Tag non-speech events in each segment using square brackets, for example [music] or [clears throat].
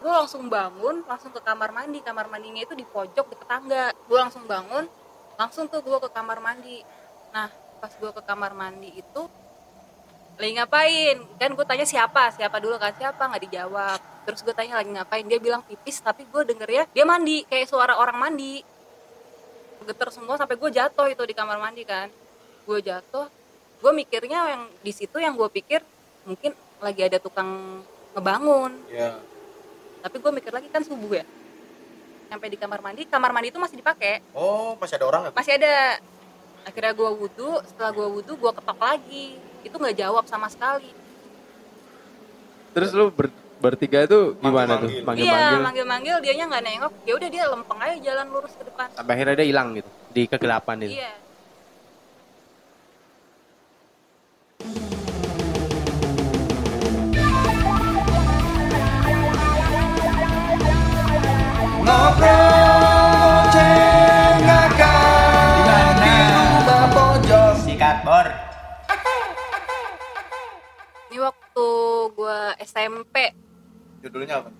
gue langsung bangun langsung ke kamar mandi. Kamar mandinya itu di pojok deket tangga gue langsung bangun langsung tuh gue ke kamar mandi. Nah pas gue ke kamar mandi itu lagi ngapain? Kan gue tanya siapa siapa dulu kan? Siapa? Nggak dijawab. Terus gue tanya lagi ngapain? Dia bilang pipis tapi gue denger ya dia mandi. Kayak suara orang mandi. Geter semua sampai gue jatuh itu di kamar mandi kan. Gue jatuh gue mikirnya yang di situ yang gue pikir mungkin lagi ada tukang ngebangun. Iya. Tapi gue mikir lagi kan subuh ya sampai di kamar mandi kamar mandi itu masih dipakai Oh, masih ada orang nggak? masih ada akhirnya gue wudhu setelah gue wudhu gue ketok lagi itu nggak jawab sama sekali Terus lu ber- bertiga itu gimana tuh? Manggil-manggil. Manggil-manggil. iya manggil-manggil dianya nggak nengok ya udah dia lempeng aja jalan lurus ke depan Sampai akhirnya dia hilang gitu di kegelapan itu. iya SMP Judulnya apa?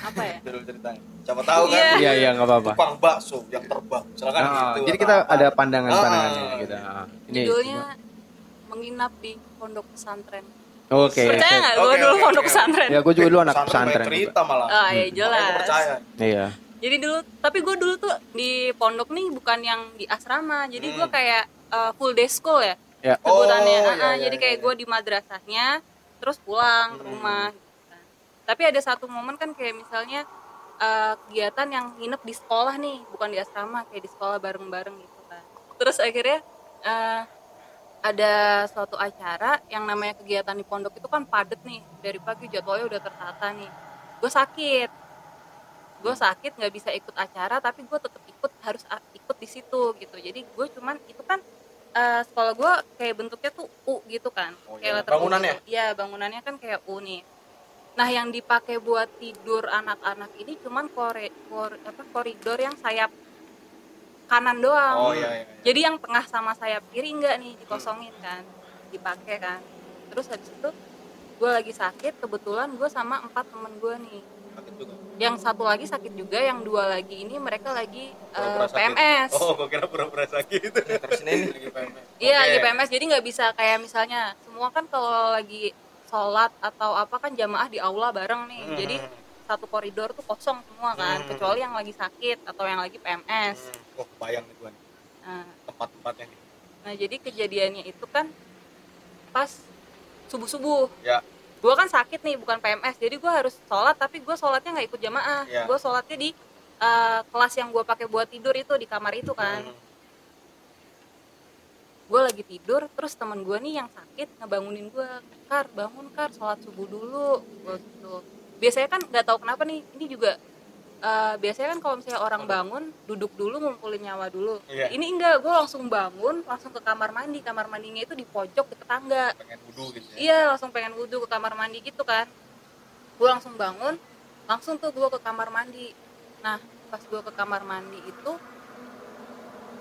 apa ya [laughs] Judul ceritanya. Siapa tahu kan? Iya. Iya iya nggak apa-apa. Tukang bakso yang terbang. Silakan Nah, gitu. jadi kita ada pandangan-pandangannya Ah, gitu. iya. Ah, Ini judulnya menginap di pondok pesantren Oke. percaya oke. nggak gue Oke, dulu oke, pondok oke. pesantren Ya gue juga dulu anak Pesantren pesantren banyak juga. cerita malah. oh iya gue jelas percaya. Iya. jadi dulu tapi gue dulu tuh di pondok nih bukan yang di asrama jadi gue Hmm. kayak uh, full day school ya Ya. sebutannya Oh, Ah, iya, iya, jadi iya, kayak iya. gue di madrasahnya terus pulang ke Hmm. rumah gitu kan. tapi ada satu momen kan kayak misalnya uh, kegiatan yang nginep di sekolah nih bukan di asrama kayak di sekolah bareng-bareng gitu kan. Terus akhirnya uh, ada suatu acara yang namanya kegiatan di pondok itu kan padet nih. Dari pagi jadwalnya udah tertata nih. Gue sakit. Gue sakit nggak bisa ikut acara tapi gue tetap ikut harus ikut di situ gitu. Jadi gue cuman itu kan eh, sekolah gue kayak bentuknya tuh U gitu kan Oh, kayak iya. letter U Bangunannya? gitu. iya bangunannya kan kayak U nih nah yang dipakai buat tidur anak-anak ini cuman kore, kor- apa, koridor yang sayap kanan doang Oh iya iya. iya. jadi yang tengah sama sayap kiri enggak nih dikosongin kan dipakai kan terus habis itu gue lagi sakit kebetulan gue sama empat temen gue nih Sakit juga. yang satu lagi sakit juga yang dua lagi ini mereka lagi eh, Pura-pura sakit. PMS Oh, gue kira pura-pura sakit. Terus ini Lagi PMS. iya Oke. lagi PMS jadi nggak bisa kayak misalnya semua kan kalau lagi sholat atau apa kan jamaah di aula bareng nih Hmm. jadi satu koridor tuh kosong semua kan Hmm. kecuali yang lagi sakit atau yang lagi PMS Hmm. Oh, bayang nih gue nih. nah, tempat-tempatnya nih. nah jadi kejadiannya itu kan pas subuh subuh Ya. Gue kan sakit nih bukan PMS jadi gue harus sholat tapi gue sholatnya nggak ikut jamaah Iya. gue sholatnya di eh, kelas yang gue pakai buat tidur itu di kamar itu kan Hmm. gue lagi tidur terus temen gue nih yang sakit ngebangunin gue kar bangun kar sholat subuh dulu gue gitu biasanya kan nggak tahu kenapa nih ini juga eh, biasanya kan kalau misalnya orang bangun duduk dulu ngumpulin nyawa dulu Iya. ini enggak gue langsung bangun langsung ke kamar mandi kamar mandinya itu di pojok deket tangga Pengen wudhu gitu ya. iya langsung pengen wudhu ke kamar mandi gitu kan gue langsung bangun langsung tuh gue ke kamar mandi nah pas gue ke kamar mandi itu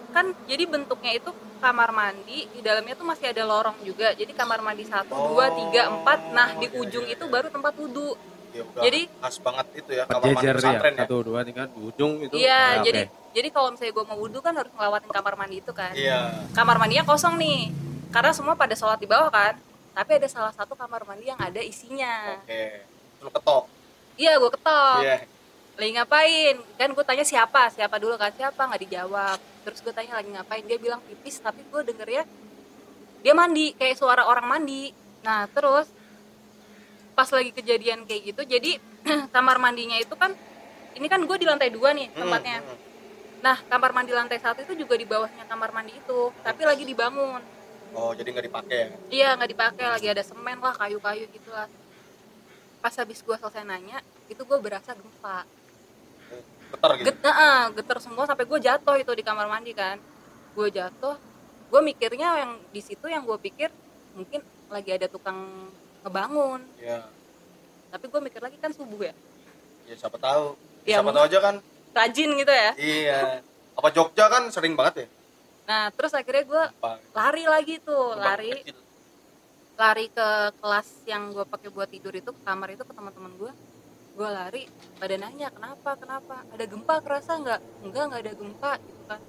kan jadi bentuknya itu kamar mandi di dalamnya tuh masih ada lorong juga jadi kamar mandi satu Oh. dua tiga empat nah di Iya, ujung iya, itu iya. baru tempat wudhu Ya, udah Jadi- khas banget itu ya kamar mandi ya. pesantren ya. Satu, dua, tiga, di ujung itu. iya Ah, jadi oke. jadi kalau misalnya gue mau wudhu kan harus ngelewatin kamar mandi itu kan Iya. kamar mandinya kosong nih karena semua pada sholat di bawah kan tapi ada salah satu kamar mandi yang ada isinya Oke. Lu ketok. iya gue ketok Iya. lagi ngapain kan gue tanya siapa siapa dulu kan siapa nggak dijawab terus gue tanya lagi ngapain dia bilang pipis tapi gue denger ya dia mandi kayak suara orang mandi nah terus pas lagi kejadian kayak gitu jadi [clears throat] kamar mandinya itu kan ini kan gue di lantai dua nih tempatnya hmm. nah kamar mandi lantai satu itu juga di bawahnya kamar mandi itu tapi lagi dibangun Oh, jadi nggak dipakai ya? iya nggak dipakai lagi ada semen lah kayu-kayu gitu lah pas habis gue selesai nanya itu gue berasa gempa Getar gitu. Get, eh, geter semua sampai gue jatuh itu di kamar mandi kan gue jatuh gue mikirnya yang di situ yang gue pikir mungkin lagi ada tukang ngebangun Iya. tapi gue mikir lagi kan subuh ya Ya siapa tahu. Ya, siapa tahu aja kan. rajin gitu ya Iya. Apa Jogja kan sering banget ya? nah terus akhirnya gue lari lagi tuh lari kecil. lari ke kelas yang gue pakai buat tidur itu ke kamar itu ke teman-teman gue gue lari pada nanya kenapa kenapa ada gempa kerasa nggak enggak nggak ada gempa gitu kan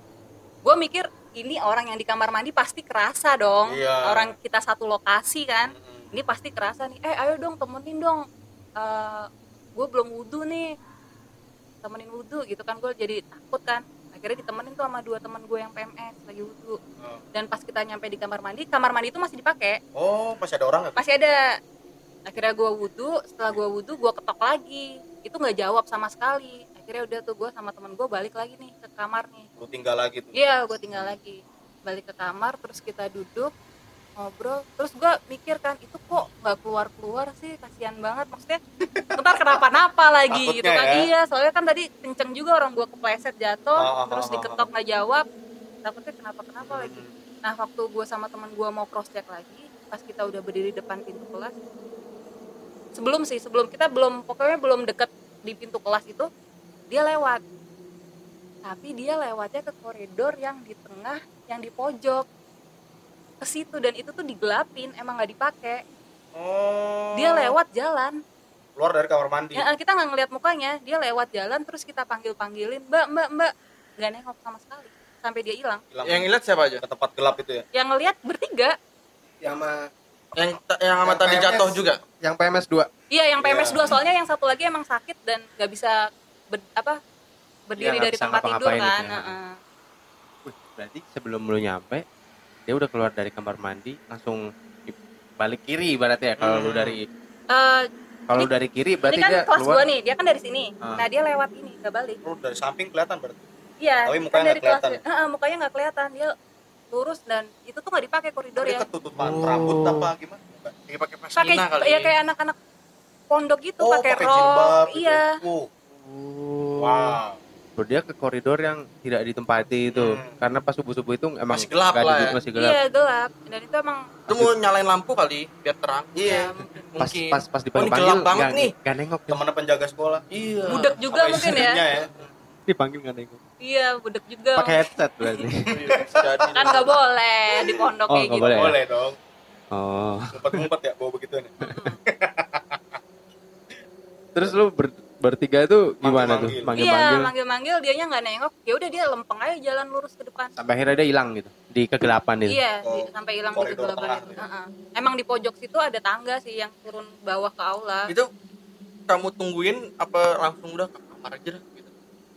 gue mikir ini orang yang di kamar mandi pasti kerasa dong Iya. orang kita satu lokasi kan Mm-mm. Ini pasti kerasa nih. Eh ayo dong temenin dong. Gue belum wudhu nih. Temenin wudhu gitu kan gue jadi takut kan. Akhirnya ditemenin tuh sama dua teman gue yang PMS lagi wudhu. Oh. dan pas kita nyampe di kamar mandi kamar mandi itu masih dipakai. Oh masih ada orang nggak? Masih ada. Akhirnya gue wudhu setelah gue wudhu gue ketok lagi. Itu nggak jawab sama sekali. Akhirnya udah tuh gue sama temen gue balik lagi nih ke kamar nih. Lu tinggal lagi tuh. Iya gue tinggal lagi. Balik ke kamar terus kita duduk ngobrol terus gue mikir kan itu kok nggak keluar keluar sih? Kasihan banget. Maksudnya ntar kenapa-napa lagi Takutnya gitu kan. ya. iya soalnya kan tadi kenceng juga orang gue kepleset jatuh ah, terus ah, diketok nggak jawab. Takutnya kenapa-kenapa lagi. Nah waktu gue sama teman gue mau cross check lagi pas kita udah berdiri depan pintu kelas sebelum sih sebelum kita belum pokoknya belum deket di pintu kelas itu dia lewat. Tapi dia lewatnya ke koridor yang di tengah yang di pojok ke situ dan itu tuh digelapin emang nggak dipakai oh dia lewat jalan keluar dari kamar mandi ya kita nggak ngeliat mukanya dia lewat jalan terus kita panggil panggilin mbak mbak mbak nggak nengok sama sekali sampai dia hilang Yang ngeliat siapa aja? ke tempat gelap itu ya yang ngeliat bertiga Yang sama Yang yang sama tadi jatuh juga. yang PMS 2. iya yang PMS Iya. 2 soalnya yang satu lagi emang sakit dan nggak bisa ber- apa berdiri nggak dari tempat tidur kan ya. Heeh. Wih, berarti sebelum lu nyampe dia udah keluar dari kamar mandi langsung balik kiri ibaratnya ya kalau lu Hmm. dari Eh, kalau Ini- dari kiri ini berarti kan dia kelas keluar gua nih dia kan dari sini Ah. nah dia lewat ini nggak balik lu dari samping kelihatan berarti Iya, Tapi kan mukanya dari nggak kelas. kelihatan. Heeh, mukanya nggak kelihatan. Dia lurus dan itu tuh nggak dipakai koridor dia ya. ketutupan Oh. rambut apa gimana Kayak pakai pasmina kali. ya kayak anak-anak pondok gitu oh pakai rok. gitu. Iya. wow Oh. wow Bro, dia ke koridor yang tidak ditempati itu Hmm. karena pas subuh subuh itu emang Masih gelap lah ya. masih gelap Iya, gelap. Dan itu emang Itu mau nyalain lampu kali biar terang. iya iya mungkin. pas pas pas Oh, dipanggil ini gelap banget nggak- nih. nggak nengok ya. temennya penjaga sekolah Iya. Budek juga Sama mungkin ya. ya dipanggil nggak nengok Iya, budek juga. pakai headset berarti [laughs] Jadi. Kan nggak boleh di pondok Oh, kayak gitu. boleh ya? boleh dong oh ngumpet-ngumpet ya bawa begituan ya terus lu ber- bertiga itu gimana tuh Manggil-manggil. manggil Iya, manggil manggil-manggil dianya nggak nengok. Ya udah dia lempeng aja jalan lurus ke depan. sampai akhirnya dia hilang gitu di kegelapan itu Iya, Oh, di- sampai hilang di kegelapan tengah itu. gitu. Heeh. Emang di pojok situ ada tangga sih yang turun bawah ke aula. Itu kamu tungguin apa langsung udah ke kamar aja dah gitu.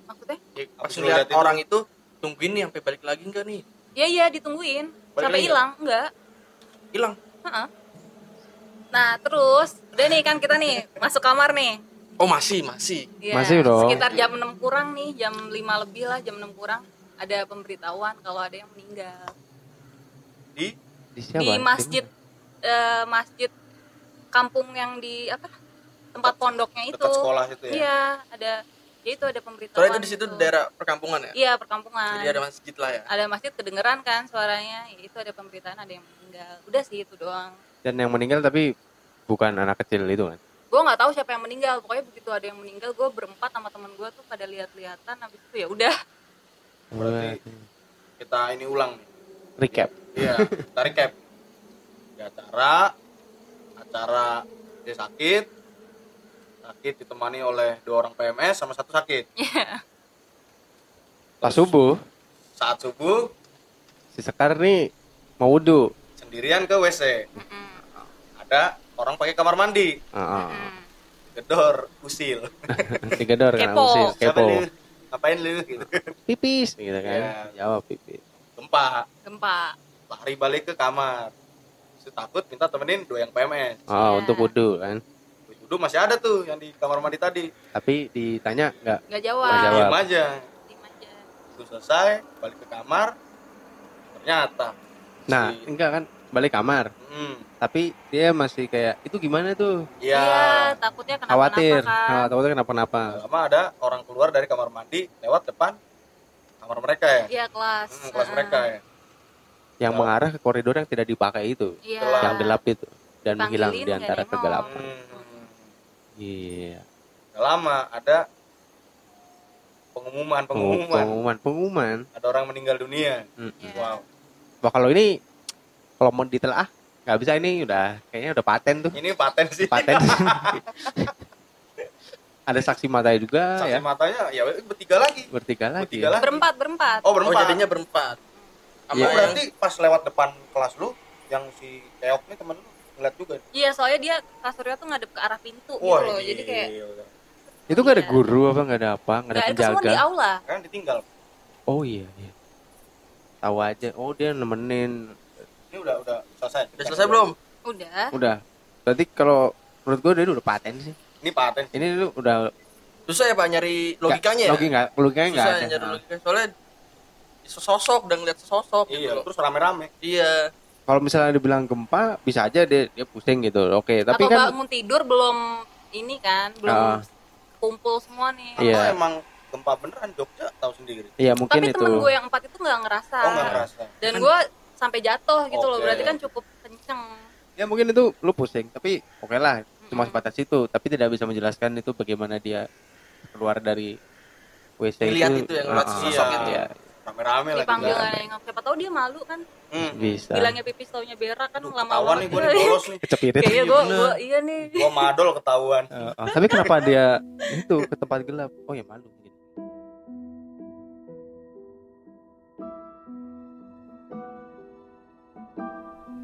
Maksudnya? Ya, pas lihat orang itu tungguin nih sampai balik lagi enggak nih? Iya iya ditungguin Balik sampai hilang enggak. Hilang. Heeh. Nah terus udah nih kan kita nih masuk kamar nih. Oh, masih, masih. Ya, Masih dong. Sekitar jam 6 kurang nih, jam 5 lebih lah, jam 6 kurang ada pemberitahuan kalau ada yang meninggal di di, siapa? di masjid eh, masjid kampung yang di apa tempat pondoknya itu. dekat sekolah itu ya Iya ada ya itu ada pemberitahuan. Soalnya itu di situ gitu. daerah perkampungan ya. Iya perkampungan. Jadi ada masjid lah ya. ada masjid kedengeran kan suaranya ya, itu ada pemberitaan ada yang meninggal udah sih itu doang dan yang meninggal tapi bukan anak kecil itu kan gue nggak tahu siapa yang meninggal. Pokoknya begitu ada yang meninggal gue berempat sama temen gue tuh pada lihat-lihatan habis itu ya udah. Kita ini ulang nih. Recap. Iya dari cap di acara acara dia sakit sakit ditemani oleh dua orang PMS sama satu sakit. Pas subuh. Saat subuh si Sekar nih mau wudhu. sendirian ke WC Mm-mm. ada orang pakai kamar mandi. Heeh. Mm. gedor usil. [laughs] Digedor kan usil kepo. lu? Ngapain lu? Gitu pipis gitu kan. Iya. jawab pipis. Gempa. Gempa. Lari balik ke kamar. Terus takut minta temenin dua yang PMS oh Iya. untuk wudhu kan? Dulu masih ada tuh yang di kamar mandi tadi. Tapi ditanya nggak? Nggak jawab, Nggak jawab. Diem aja. Terus selesai balik ke kamar. Ternyata nah si- enggak kan balik kamar. Hmm, tapi dia masih kayak itu gimana tuh? Iya. Iya takutnya kenapa khawatir. kan. Nah, takutnya kenapa-napa. Lama ada orang keluar dari kamar mandi lewat depan kamar mereka ya? Iya kelas. Hmm, kelas Heeh. mereka ya? Yang Oh. mengarah ke koridor yang tidak dipakai itu. Gelap. yang gelap itu. Dan menghilang di antara kegelapan. Hmm. iya. Nggak lama ada pengumuman pengumuman. pengumuman. Pengumuman. Ada orang meninggal dunia. Mm. Iya. wow. Wah kalau ini kalau mau ditelaah nggak bisa ini udah kayaknya udah paten tuh. Ini paten sih. Paten. [laughs] Ada saksi mata juga saksi ya. matanya ya bertiga lagi. Bertiga lagi. Bertiga lagi. berempat berempat. Oh Oh berempat jadinya berempat. Sama Iya. Oh, berarti pas lewat depan kelas lu yang si Keok nih temen lu ngeliat juga iya soalnya dia kasurnya tuh ngadep ke arah pintu Wah, gitu loh jadi kayak itu gak ada Iya. guru apa nggak ada apa nggak ada nggak itu semua di penjaga aula. Kan ditinggal. Oh iya iya. Tahu aja. Oh dia nemenin ini udah udah selesai Udah selesai belum? udah udah berarti kalau menurut gue dia udah paten sih ini paten ini lu udah Susah ya Pak nyari logikanya ya? logika logikanya nggak Susah ada nyari logika. Soalnya sesosok dan ngeliat sesosok gitu iya loh. terus rame-rame Iya. kalau misalnya dibilang gempa bisa aja dia dia pusing gitu oke tapi atau kan bangun tidur belum ini kan belum Ah. kumpul semua nih Iya. Atau emang gempa beneran Jogja tahu sendiri iya mungkin tapi itu temen gue yang empat itu nggak ngerasa oh nggak ngerasa dan gue sampai jatuh gitu loh. Oke. berarti kan cukup kenceng. Ya mungkin itu lu pusing tapi oke lah cuma sebatas itu. Tapi tidak bisa menjelaskan itu bagaimana dia keluar dari WC Ngeliat itu, itu yang Ah, ngeliat ah, sosok iya, itu. iya. rame-rame lagi dipanggil nengok siapa tahu dia malu kan? Hmm. bisa. Bilangnya pipis taunya berak kan Aduh, lama ketahuan nih gue nih bolos nih. Kecepirit kayaknya gue gue iya nih. Gue madol ketahuan. Eh, eh, tapi kenapa dia itu ke tempat gelap? Oh ya malu